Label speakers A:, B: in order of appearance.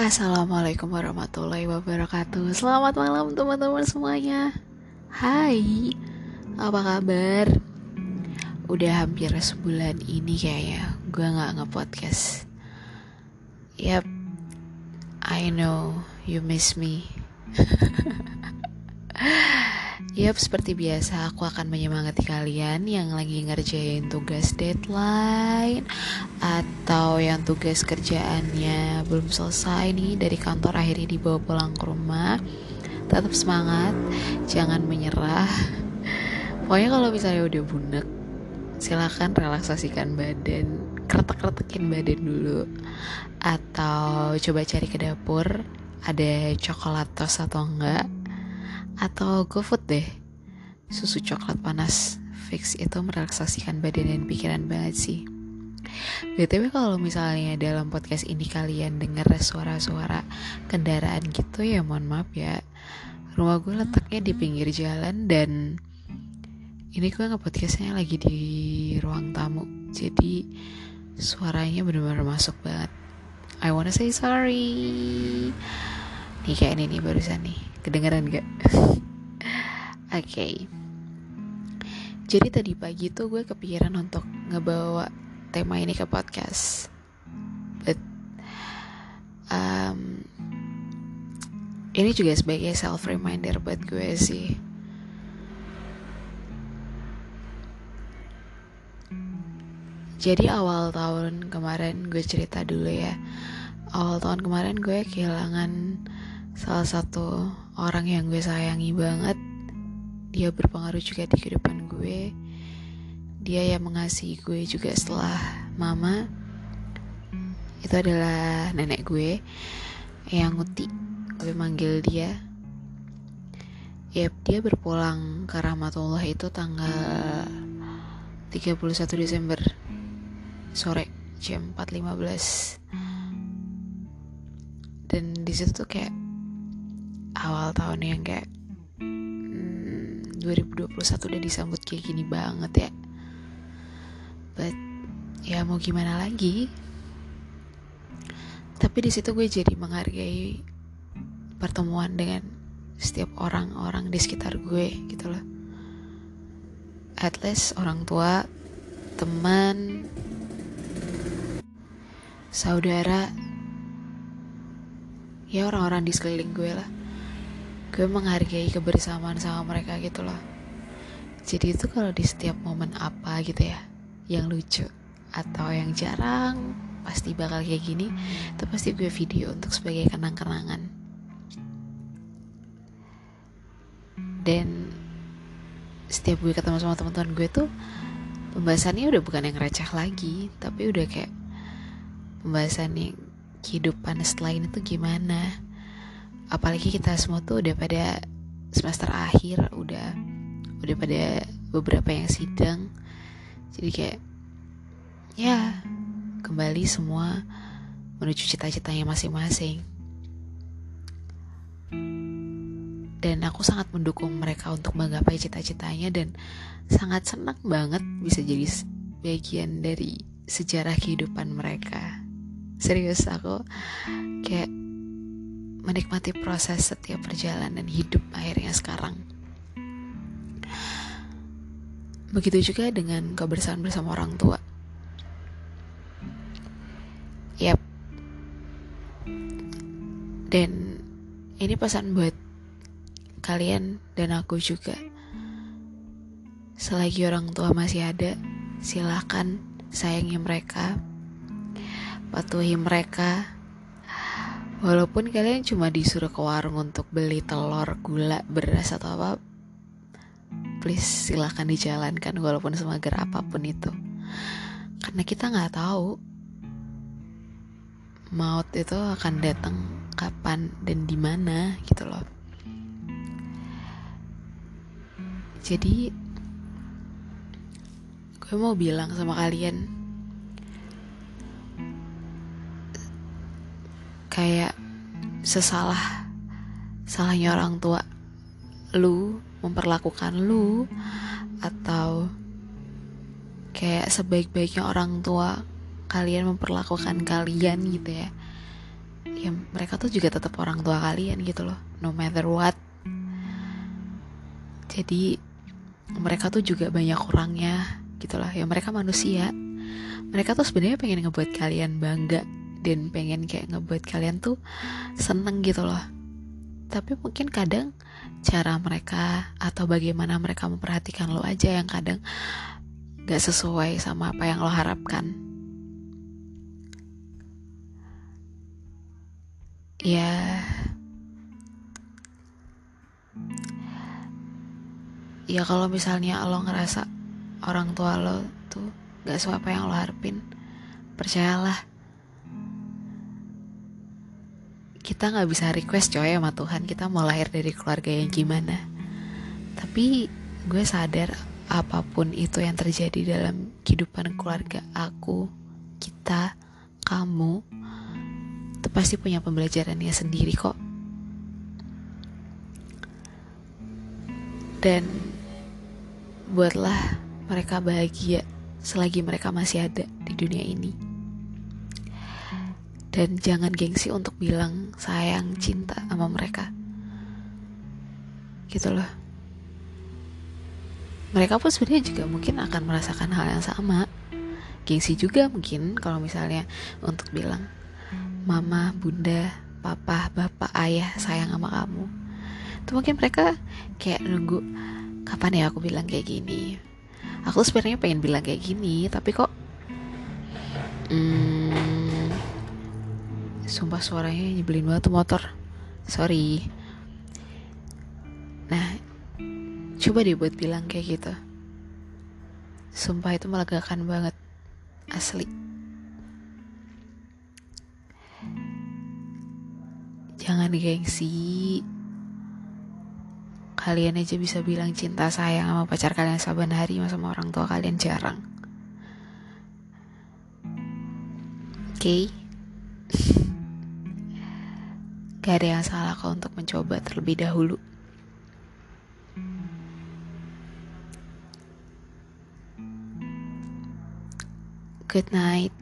A: Assalamualaikum warahmatullahi wabarakatuh. Selamat malam teman-teman semuanya. Hai Apa kabar? Udah hampir sebulan ini kayaknya Gue gak nge-podcast. Yap I know you miss me Yap, seperti biasa aku akan menyemangati kalian yang lagi ngerjain tugas deadline atau yang tugas kerjaannya belum selesai nih dari kantor akhirnya dibawa pulang ke rumah. Tetap semangat, jangan menyerah. Pokoknya kalau misalnya udah bunek, silahkan relaksasikan badan, kretek-kretekin badan dulu. Atau coba cari ke dapur, ada coklat tos atau enggak atau GoFood deh. Susu coklat panas fix itu merelaksasikan badan dan pikiran banget sih. BTW kalau misalnya dalam podcast ini kalian dengar suara-suara kendaraan gitu ya mohon maaf ya. Rumah gue letaknya di pinggir jalan dan ini gue nge-podcastnya lagi di ruang tamu. Jadi suaranya bener-bener masuk banget. I wanna say sorry. Nih kayak ini nih barusan nih Kedengeran gak? Oke okay. Jadi tadi pagi tuh gue kepikiran untuk ngebawa tema ini ke podcast But um, Ini juga sebagai self reminder buat gue sih Jadi awal tahun kemarin gue cerita dulu ya Awal tahun kemarin gue kehilangan salah satu orang yang gue sayangi banget. Dia berpengaruh juga di kehidupan gue. Dia yang mengasihi gue juga setelah mama. Itu adalah nenek gue yang nguti gue manggil dia. Yap, dia berpulang ke Rahmatullah itu tanggal 31 Desember. Sore jam 4.15 dan di situ tuh kayak awal tahun yang kayak hmm, 2021 udah disambut kayak gini banget ya. But ya mau gimana lagi? Tapi di situ gue jadi menghargai pertemuan dengan setiap orang-orang di sekitar gue gitu loh. At least orang tua teman saudara. Ya orang-orang di sekeliling gue lah gue menghargai kebersamaan sama mereka gitu loh. Jadi itu kalau di setiap momen apa gitu ya yang lucu atau yang jarang pasti bakal kayak gini itu pasti gue video untuk sebagai kenang-kenangan. Dan setiap gue ketemu sama teman-teman gue tuh pembahasannya udah bukan yang receh lagi tapi udah kayak pembahasan yang kehidupan setelah ini tuh gimana apalagi kita semua tuh udah pada semester akhir udah udah pada beberapa yang sidang. Jadi kayak ya kembali semua menuju cita-citanya masing-masing. Dan aku sangat mendukung mereka untuk menggapai cita-citanya dan sangat senang banget bisa jadi bagian dari sejarah kehidupan mereka. Serius aku kayak menikmati proses setiap perjalanan hidup akhirnya sekarang. Begitu juga dengan kebersamaan bersama orang tua. Yap. Dan ini pesan buat kalian dan aku juga. Selagi orang tua masih ada, silahkan sayangi mereka, patuhi mereka, Walaupun kalian cuma disuruh ke warung untuk beli telur, gula, beras atau apa, please silahkan dijalankan walaupun semager apa pun itu. Karena kita nggak tahu maut itu akan datang kapan dan di mana gitu loh. Jadi gue mau bilang sama kalian kayak sesalah salahnya orang tua. Lu memperlakukan lu atau kayak sebaik-baiknya orang tua kalian memperlakukan kalian gitu ya. Ya mereka tuh juga tetap orang tua kalian gitu loh no matter what. Jadi mereka tuh juga banyak kurangnya gitu lah. Ya mereka manusia. Mereka tuh sebenarnya pengen ngebuat kalian bangga dan pengen kayak ngebuat kalian tuh seneng gitu loh. Tapi mungkin kadang cara mereka atau bagaimana mereka memperhatikan lo aja yang kadang gak sesuai sama apa yang lo harapkan. Ya. Ya kalau misalnya lo ngerasa orang tua lo tuh gak sesuai apa yang lo harapin percayalah kita nggak bisa request coy sama Tuhan. Kita mau lahir dari keluarga yang gimana? Tapi gue sadar apa pun itu yang terjadi dalam kehidupan keluarga aku kita kamu itu pasti punya pembelajarannya sendiri kok. Dan buatlah mereka bahagia selagi mereka masih ada di dunia ini. Dan jangan gengsi untuk bilang sayang, cinta sama mereka. Gitu loh. Mereka pun sebenarnya juga mungkin akan merasakan hal yang sama. Gengsi juga mungkin kalau misalnya untuk bilang mama, bunda, papa, bapak, ayah sayang sama kamu. Itu mungkin mereka kayak nunggu kapan ya aku bilang kayak gini aku sebenarnya pengen bilang kayak gini tapi kok sumpah suaranya nyebelin banget tuh motor. Sorry. Nah coba deh buat bilang kayak gitu. Sumpah itu melegakan banget. Asli. Jangan gengsi. Kalian aja bisa bilang cinta sayang sama pacar kalian saban hari sama orang tua kalian jarang. Oke? okay? Gak ada yang salah kok untuk mencoba terlebih dahulu. Good night